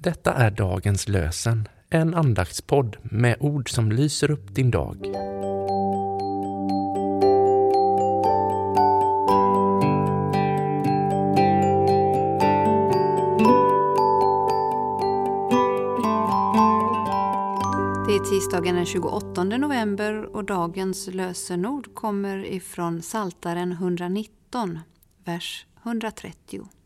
Detta är dagens lösen, en andaktspodd med ord som lyser upp din dag. Det är tisdagen den 28 november och dagens lösenord kommer ifrån Saltaren 119, vers 130.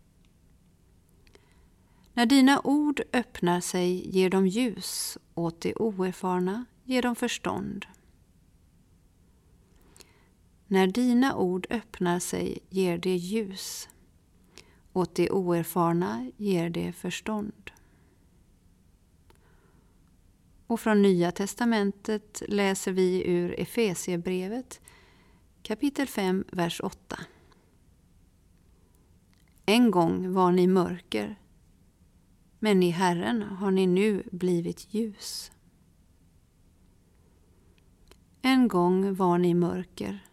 När dina ord öppnar sig ger de ljus, åt det oerfarna ger de förstånd. När dina ord öppnar sig ger det ljus, åt det oerfarna ger det förstånd. Och från Nya testamentet läser vi ur Efesiebrevet kapitel 5, vers 8. En gång var ni mörker, men i Herren har ni nu blivit ljus. En gång var ni mörker,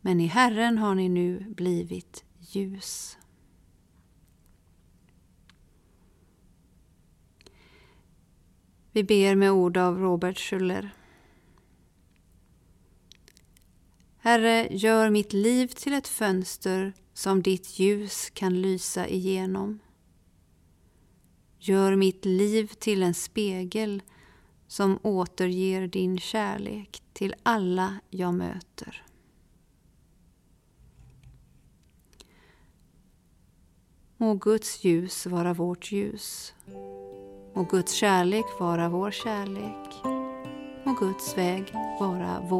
men i Herren har ni nu blivit ljus. Vi ber med ord av Robert Schuller. Herre, gör mitt liv till ett fönster som ditt ljus kan lysa igenom. Gör mitt liv till en spegel som återger din kärlek till alla jag möter. Må Guds ljus vara vårt ljus. Må Guds kärlek vara vår kärlek. Må Guds väg vara vår